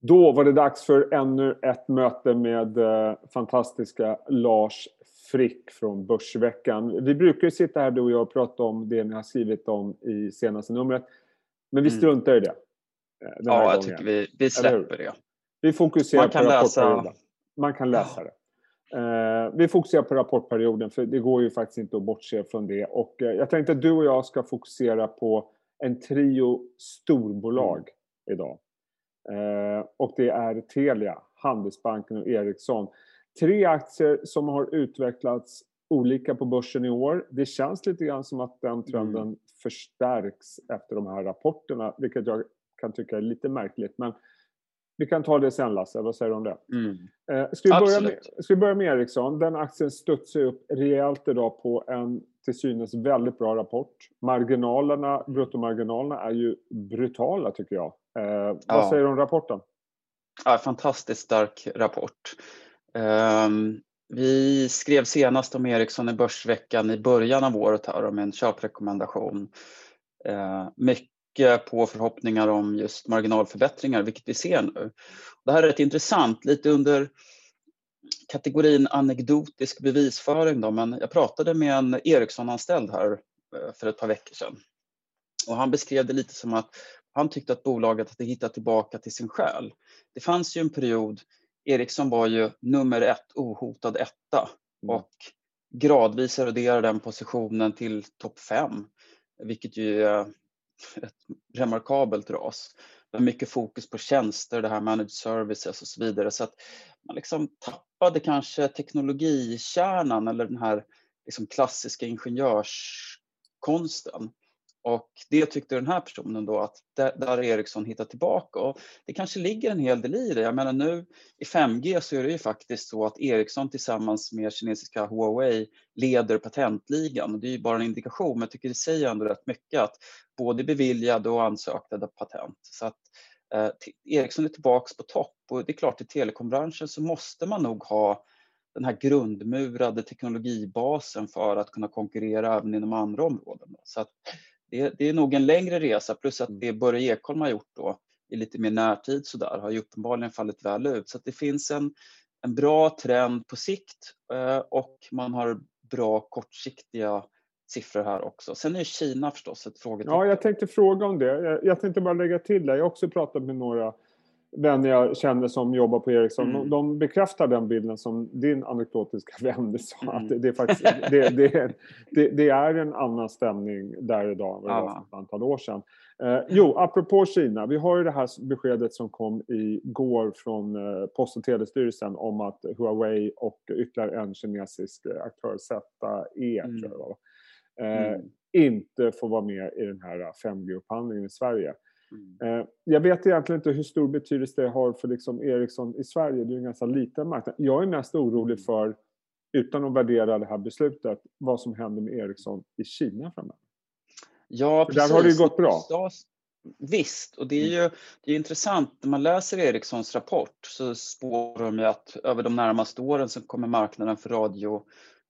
Då var det dags för ännu ett möte med eh, fantastiska Lars Frick från Börsveckan. Vi brukar ju sitta här du och jag och prata om det ni har skrivit om i senaste numret. Men vi mm. struntar i det. Eh, ja, jag gången. tycker vi, vi släpper det. Vi fokuserar Man kan på rapportperioden. Läsa. Man kan läsa det. Uh, vi fokuserar på rapportperioden för det går ju faktiskt inte att bortse från det. Och uh, jag tänkte att du och jag ska fokusera på en trio storbolag mm. idag. Uh, och det är Telia, Handelsbanken och Ericsson. Tre aktier som har utvecklats olika på börsen i år. Det känns lite grann som att den trenden mm. förstärks efter de här rapporterna, vilket jag kan tycka är lite märkligt. Men vi kan ta det sen Lasse, vad säger du om det? Mm. Eh, ska, vi börja med, ska vi börja med Ericsson? Den aktien studsar upp rejält idag på en till synes väldigt bra rapport. Marginalerna, bruttomarginalerna är ju brutala tycker jag. Eh, ja. Vad säger du om rapporten? Ja, fantastiskt stark rapport. Um, vi skrev senast om Ericsson i Börsveckan i början av året här om en köprekommendation. Uh, mycket på förhoppningar om just marginalförbättringar, vilket vi ser nu. Det här är rätt intressant, lite under kategorin anekdotisk bevisföring. Då, men jag pratade med en Ericsson-anställd här eh, för ett par veckor sedan. Och han beskrev det lite som att han tyckte att bolaget hade hittat tillbaka till sin själ. Det fanns ju en period Ericsson var ju nummer ett ohotad etta mm. och gradvis eroderar den positionen till topp fem, vilket ju är ett remarkabelt ras. Med mycket fokus på tjänster, det här managed services och så vidare. Så att man liksom tappade kanske teknologikärnan eller den här liksom klassiska ingenjörskonsten. Och det tyckte den här personen då att där, har Ericsson hittat tillbaka och det kanske ligger en hel del i det. Jag menar nu i 5G så är det ju faktiskt så att Ericsson tillsammans med kinesiska Huawei leder patentligan och det är ju bara en indikation men jag tycker det säger ändå rätt mycket att både beviljade och ansökta patent. Så att eh, Eh, Ericsson är tillbaks på topp och det är klart i telekombranschen så måste man nog ha den här grundmurade teknologibasen för att kunna konkurrera även inom andra områden. Så att det, det, är nog en längre resa plus att det Börje Ekholm har gjort då i lite mer närtid så där har ju uppenbarligen fallit väl ut. Så att det finns en, en bra trend på sikt eh, och man har bra kortsiktiga siffror här också. Sen är Kina förstås ett frågetecken. Ja, jag tänkte fråga om det. Jag, jag tänkte bara lägga till det. Jag har också pratat med några vänner jag känner som jobbar på Ericsson, mm. de bekräftar den bilden som din anekdotiska vän sa. Mm. Att det, är faktiskt, det, det, det, det, är en annan stämning där idag än vad det var för ett antal år sedan. Eh, jo, apropå Kina. Vi har ju det här beskedet som kom igår från eh, Post och telestyrelsen om att Huawei och ytterligare en kinesisk aktör, ZE, mm. tror jag var, eh, mm. inte får vara med i den här 5G-upphandlingen i Sverige. Mm. Eh, jag vet egentligen inte hur stor betydelse det har för liksom Ericsson i Sverige. Det är en ganska liten marknad. Jag är mest orolig mm. för, utan att värdera det här beslutet, vad som händer med Ericsson i Kina framöver. Ja, precis. Där har det ju gått bra. Visst, och det är ju det är intressant. När man läser Ericssons rapport så spår de ju att över de närmaste åren så kommer marknaden för radio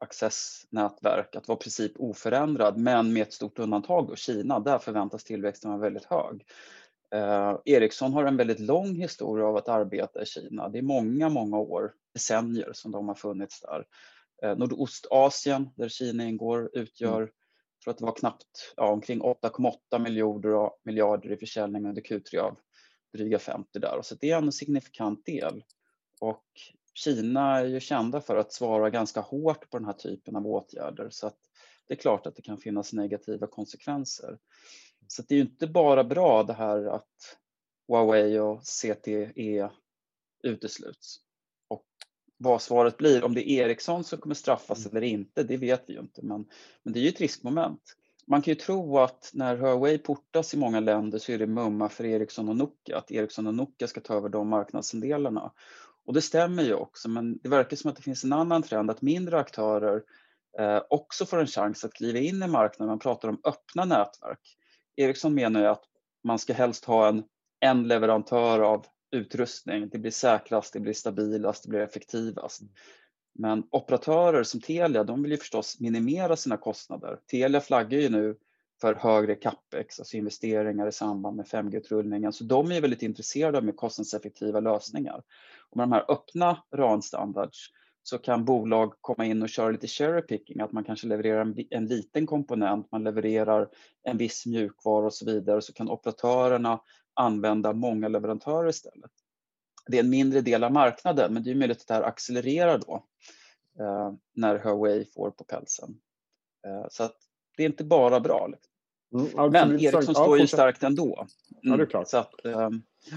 accessnätverk att vara i princip oförändrad, men med ett stort undantag då, Kina. Där förväntas tillväxten vara väldigt hög. Eh, Ericsson har en väldigt lång historia av att arbeta i Kina. Det är många, många år, decennier som de har funnits där. Eh, Nordostasien, där Kina ingår, utgör, mm. tror att det var knappt ja, omkring 8,8 miljarder, miljarder i försäljning under Q3 av dryga 50 där. Så det är en signifikant del. Och Kina är ju kända för att svara ganska hårt på den här typen av åtgärder så att det är klart att det kan finnas negativa konsekvenser. Så det är ju inte bara bra det här att Huawei och CTE utesluts. Och vad svaret blir, om det är Ericsson som kommer straffas mm. eller inte, det vet vi ju inte. Men, men det är ju ett riskmoment. Man kan ju tro att när Huawei portas i många länder så är det mumma för Ericsson och Nokia, att Ericsson och Nokia ska ta över de marknadsandelarna. Och det stämmer ju också, men det verkar som att det finns en annan trend att mindre aktörer eh, också får en chans att kliva in i marknaden. Man pratar om öppna nätverk. Ericsson menar ju att man ska helst ha en, en leverantör av utrustning. Det blir säkrast, det blir stabilast, det blir effektivast. Men operatörer som Telia, de vill ju förstås minimera sina kostnader. Telia flaggar ju nu för högre capex, alltså investeringar i samband med 5G-utrullningen. Så de är väldigt intresserade av kostnadseffektiva lösningar. Med de här öppna RAN-standards så kan bolag komma in och köra lite cherry picking, att man kanske levererar en, en, liten komponent, man levererar en viss mjukvara och så vidare, så kan operatörerna använda många leverantörer istället. Det är en mindre del av marknaden, men det är möjligt att det här accelererar då eh, när Huawei får på pälsen. Eh, så att det är inte bara bra. Liksom. Mm, alltså, men Ericsson står ju starkt ändå. Mm, ja, det är mm, klart. Så att, eh,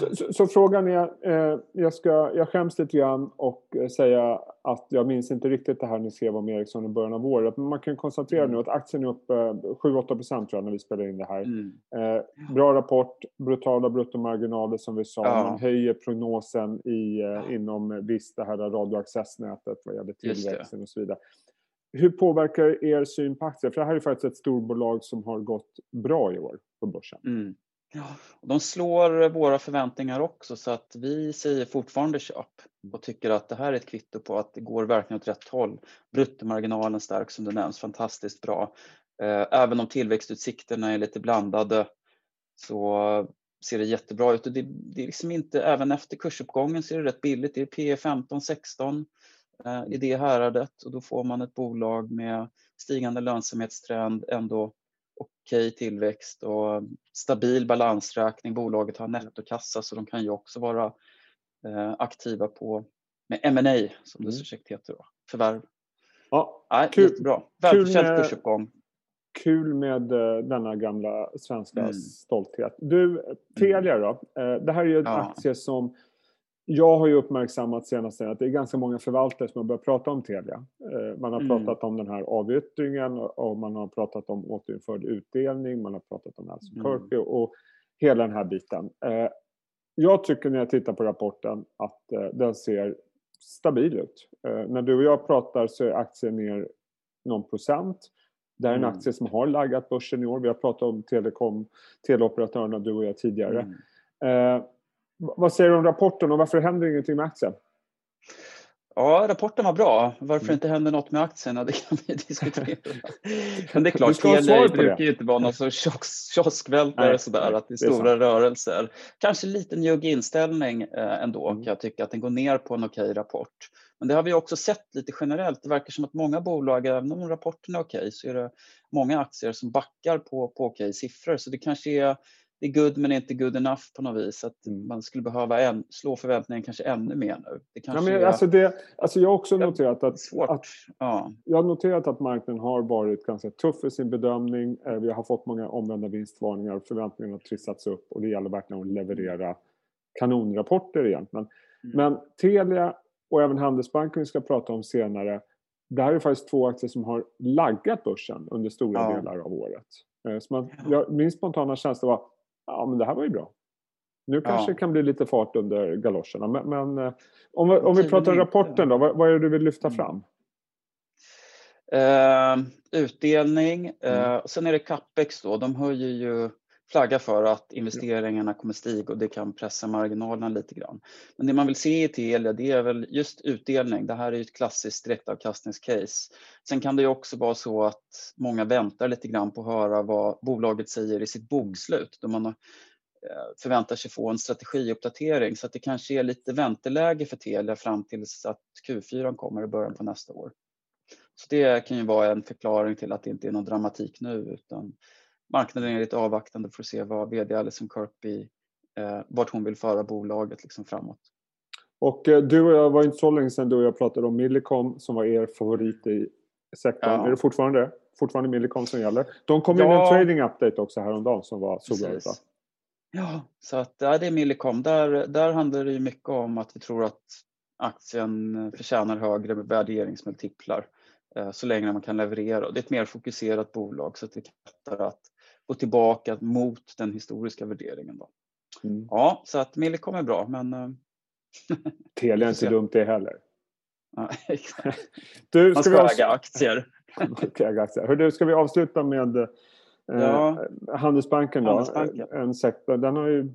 så, så, så, frågan är, eh, jag, ska, jag skäms lite grann och eh, säga att jag minns inte riktigt det här ni skrev om Ericsson i början av året. Men man kan konstatera mm. nu att aktien är upp eh, 7-8 procent tror jag när vi spelar in det här. Mm. Eh, bra rapport, brutala bruttomarginaler som vi sa. Ja. Man höjer prognosen i, eh, inom visst det här radioaccessnätet vad gäller tillväxten och så vidare. Hur påverkar er syn på aktier? För det här är faktiskt ett storbolag som har gått bra i år på börsen. Mm. Ja, de slår våra förväntningar också så att vi säger fortfarande köp och tycker att det här är ett kvitto på att det går verkligen åt rätt håll. Bruttomarginalen stärks som du nämns fantastiskt bra. Eh, även om tillväxtutsikterna är lite blandade så ser det jättebra ut. Och det, det är liksom inte, även efter kursuppgången ser är det rätt billigt. Det är P 15, 16 i det häradet och då får man ett bolag med stigande lönsamhetstrend ändå okej tillväxt och stabil balansräkning. Bolaget har nettokassa så de kan ju också vara eh, aktiva på med M&A som det mm. så käckt heter. Då. Förvärv. Ja, Nej, kul, jättebra. Välförtjänt kursuppgång. Kul med uh, denna gamla svenska mm. stolthet. Du, Telia då. Uh, det här är ju en ja. aktie som jag har ju uppmärksammat senaste att det är ganska många förvaltare som har börjat prata om Telia. Eh, man har mm. pratat om den här avyttringen och man har pratat om återinförd utdelning, man har pratat om Alison mm. Kirby och hela den här biten. Eh, jag tycker när jag tittar på rapporten att eh, den ser stabil ut. När du och jag pratar så är aktien ner någon procent. Det är en mm. aktie som har laggat börsen i år. Vi har pratat om telekom, teleoperatörerna du och jag tidigare. Mm. Vad säger du om rapporten och varför händer ingenting med aktien? Ja, rapporten var bra. Varför mm. inte händer något med aktierna, det kan vi diskutera. Men det är klart, Telia brukar ju inte vara någon sorts kiosk, kioskvältare sådär, att det är stora är rörelser. Kanske lite njugg inställning eh, ändå, mm. kan jag tycka, att den går ner på en okej rapport. Men det har vi också sett lite generellt. Det verkar som att många bolag, även om rapporten är okej, så är det många aktier som backar på, på okej siffror. Så det kanske är det är good men inte good enough på något vis. Att mm. man skulle behöva en, slå förväntningen kanske ännu mer nu. Det kanske ja, men, alltså det, alltså jag har också noterat att, att ja. jag har noterat att marknaden har varit ganska tuff i sin bedömning. Eh, vi har fått många omvända vinstvarningar, förväntningarna har trissats upp och det gäller verkligen att leverera kanonrapporter egentligen. Mm. Men Telia och även Handelsbanken vi ska prata om senare det här är faktiskt två aktier som har laggat börsen under stora ja. delar av året. Eh, så man, jag, min spontana känsla var ja men det här var ju bra. Nu kanske ja. det kan bli lite fart under galoscherna. Men, men eh, om, om vi pratar om rapporten då, vad, vad är det du vill lyfta mm. fram? Uh, utdelning, uh, mm. sen är det capex då, de höjer ju flagga för att investeringarna kommer stiga och det kan pressa marginalerna lite grann. Men det man vill se i Telia det är väl just utdelning. Det här är ju ett klassiskt direktavkastningscase. Sen kan det ju också vara så att många väntar lite grann på att höra vad bolaget säger i sitt bokslut då man eh, förväntar sig få en strategiuppdatering så att det kanske är lite vänteläge för Telia fram tills att Q4 kommer i början på nästa år. Så det kan ju vara en förklaring till att det inte är någon dramatik nu utan marknaden är lite avvaktande för att se vad VD Alison Kirkby, eh, vart hon vill föra bolaget liksom framåt. Och eh, du och jag var inte så länge sedan du och jag pratade om Millicom som var er favorit i sektorn. Ja. Är det fortfarande fortfarande Millicom som gäller? De kom ja. in en trading update också häromdagen som var så bra. Ja, så att ja, det är Millicom. Där, där handlar det ju mycket om att vi tror att aktien förtjänar högre värderingsmultiplar eh, så länge man kan leverera. Det är ett mer fokuserat bolag så att det är lättare att gå tillbaka mot den historiska värderingen. Då. Mm. Ja, så att Millicom är bra men... Eh, Telia är inte dumt det heller. Ja, du, Man ska, ska äga aktier. äga aktier. Hör du, ska vi avsluta med eh, ja. Handelsbanken då? Handelsbanken. En sektor, den har ju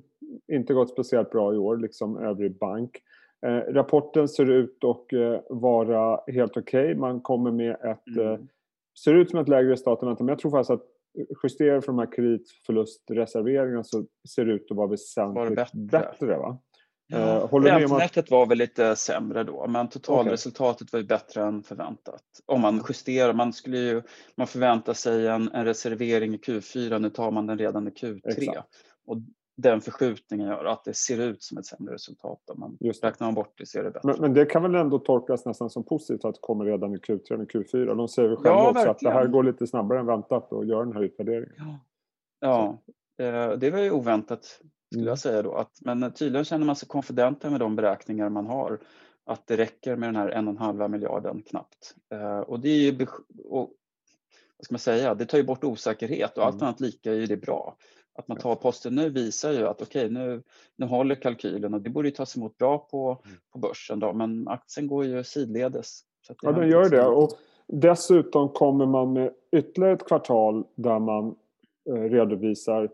inte gått speciellt bra i år, liksom övrig bank. Eh, rapporten ser ut att eh, vara helt okej. Okay. Man kommer med ett... Mm. Eh, ser ut som ett lägre resultat än men jag tror faktiskt att justerar för de här kreditförlustreserveringarna så ser det ut att vara väsentligt bättre. bättre va? Ja, Räntenettot var väl lite sämre då, men totalresultatet okay. var ju bättre än förväntat. Om man justerar, man skulle ju, man förväntar sig en, en reservering i Q4, nu tar man den redan i Q3. Exakt. Och den förskjutningen gör att det ser ut som ett sämre resultat. Om man Just räknar man bort det ser det bättre. Men, men, det kan väl ändå tolkas nästan som positivt att det kommer redan i Q3 och Q4? De säger väl själva ja, också verkligen. att det här går lite snabbare än väntat att göra den här utvärderingen. Ja, ja eh, det var ju oväntat skulle mm. jag säga då. Att, men tydligen känner man sig konfidenta med de beräkningar man har. Att det räcker med den här en och en halva miljarden knappt. Eh, och det är ju, och, vad ska man säga, det tar ju bort osäkerhet och allt mm. annat lika är det bra. Att man tar posten nu visar ju att okej, okay, nu, nu håller kalkylen och det borde ju tas emot bra på, mm. på börsen då, men aktien går ju sidledes. ja, den gör det. Och dessutom kommer man med ytterligare ett kvartal där man eh, redovisar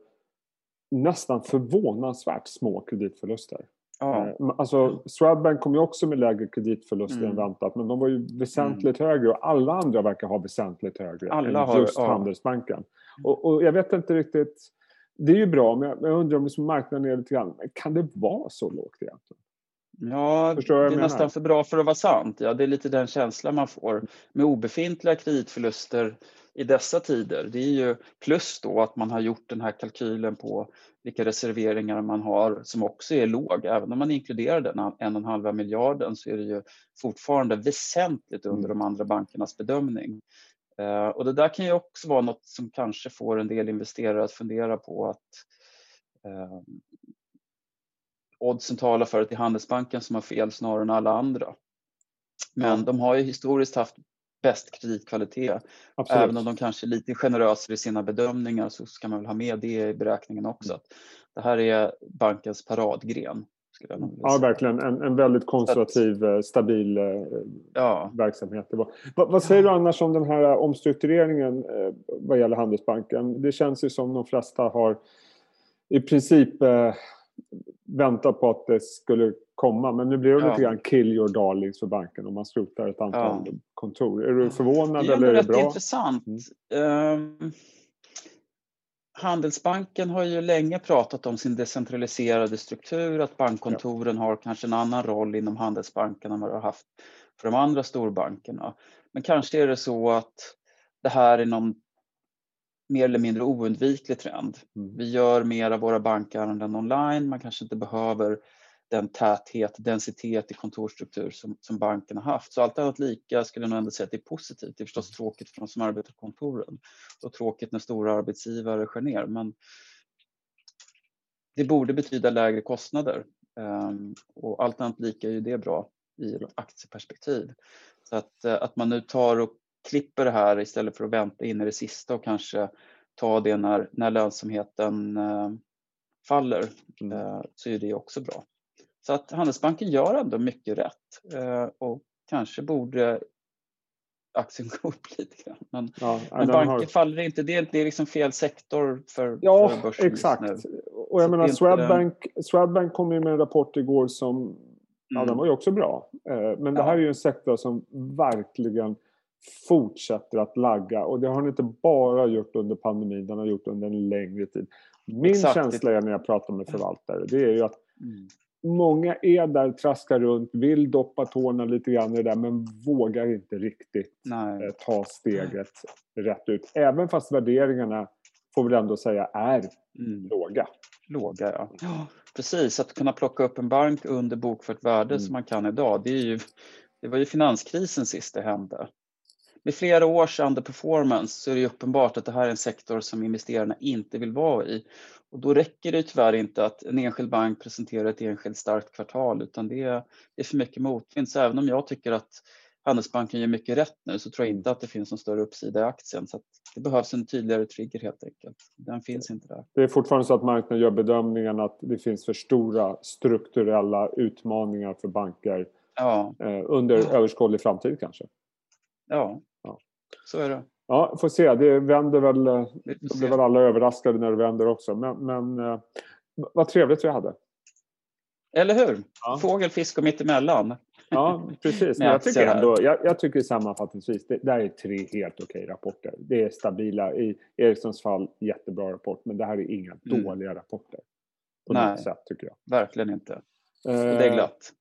nästan förvånansvärt små kreditförluster. Ja. Eh, alltså, Swedbank kom ju också med lägre kreditförluster mm. än väntat men de var ju väsentligt mm. högre och alla andra verkar ha väsentligt högre alla än just har, ja. Handelsbanken. Och, och, jag vet inte riktigt det är ju bra, men jag, undrar om liksom marknaden är lite grann, kan det vara så lågt egentligen? Ja, det är nästan för bra för att vara sant. Ja, det är lite den känslan man får med obefintliga kreditförluster i dessa tider. Det är ju plus då att man har gjort den här kalkylen på vilka reserveringar man har som också är låg. Även om man inkluderar den en och en halva miljarden så är det ju fortfarande väsentligt under mm. de andra bankernas bedömning. Eh, och det där kan ju också vara något som kanske får en del investerare att fundera på att eh, oddsen talar för att det är Handelsbanken som har fel snarare än alla andra. Men ja. de har ju historiskt haft bäst kreditkvalitet. Absolut. Även om de kanske är lite generösare i sina bedömningar så ska man väl ha med det i beräkningen också. Mm. Det här är bankens paradgren. Ja, verkligen. En, en väldigt konservativ, att, eh, stabil eh, ja. verksamhet. Vad, vad säger du annars om den här omstruktureringen eh, vad gäller Handelsbanken? Det känns ju som de flesta har i princip eh, väntat på att det skulle komma. Men nu blir det ja. lite grann kill your darlings för banken om man skrotar ett antal ja. kontor. Är du förvånad är eller är det bra? Det är intressant. Mm. Um, Handelsbanken har ju länge pratat om sin decentraliserade struktur, att bankkontoren ja. har kanske en annan roll inom Handelsbanken än vad de har haft för de andra storbankerna. Men kanske är det så att det här är någon mer eller mindre oundviklig trend. Mm. Vi gör mer av våra bankärenden online, man kanske inte behöver den täthet, densitet i kontorsstruktur som, som banken har haft. Så allt annat lika skulle jag nog ändå säga att det är positivt. Det är förstås tråkigt för de som arbetar på kontoren och tråkigt när stora arbetsgivare skär ner. Men det borde betyda lägre kostnader um, och allt annat lika är ju det bra i aktieperspektiv. Så att, uh, att man nu tar och klipper det här istället för att vänta in i det sista och kanske ta det när, när lönsamheten uh, faller mm. uh, så är det också bra. Så att Handelsbanken gör ändå mycket rätt eh, och kanske borde aktien gå upp lite grann. Men, ja, men banker har... faller inte, det är, det är liksom fel sektor för, ja, för börsen exakt. just nu. Och jag Så menar Swedbank, den... Swedbank kom ju med en rapport igår som, mm. ja den var ju också bra. Eh, men det här är ju en sektor som verkligen fortsätter att lagga och det har den inte bara gjort under pandemin, den har gjort under en längre tid. Min Exakt. känsla är när jag pratar med förvaltare, det är ju att mm många är där, traskar runt, vill doppa tårna lite grann i det där men vågar inte riktigt eh, ta steget rätt ut. Även fast värderingarna, får vi ändå säga, är mm. låga. Låga, ja. ja. Precis, att kunna plocka upp en bank under bokfört värde mm. som man kan idag, det, är ju, det var ju finanskrisen sist det hände. Med flera års underperformance så är det uppenbart att det här är en sektor som investerarna inte vill vara i. Och då räcker det tyvärr inte att en enskild bank presenterar ett enskilt starkt kvartal utan det är, det är för mycket motvind. Så även om jag tycker att Handelsbanken gör mycket rätt nu så tror jag inte att det finns någon större uppsida i aktien. Så det behövs en tydligare trigger helt enkelt. Den finns inte där. Det är fortfarande så att marknaden gör bedömningen att det finns för stora strukturella utmaningar för banker ja. eh, under överskådlig framtid kanske? Ja, ja, så är det. Ja, får se. Det vänder väl. Då blir väl alla överraskade när det vänder också. Men, men eh, vad trevligt vi hade. Eller hur? Ja. Fågel, fisk och mittemellan. Ja, precis. Men jag tycker ändå, jag, jag tycker sammanfattningsvis, det där är tre helt okej rapporter. Det är stabila. I Ericssons fall, jättebra rapport. Men det här är inga mm. dåliga rapporter. På Nej, något sätt, tycker jag. Verkligen inte. Och det är glatt.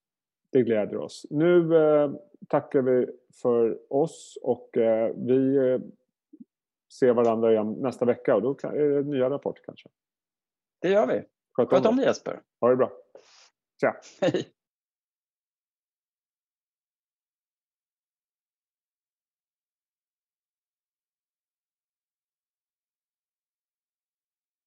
Det gläder oss. Nu eh, tackar vi för oss och eh, vi eh, ser varandra igen nästa vecka och då är det nya rapport kanske. Det gör vi. Sköt om, Sköt om dig Jesper. Ha det bra. Tja. Hej.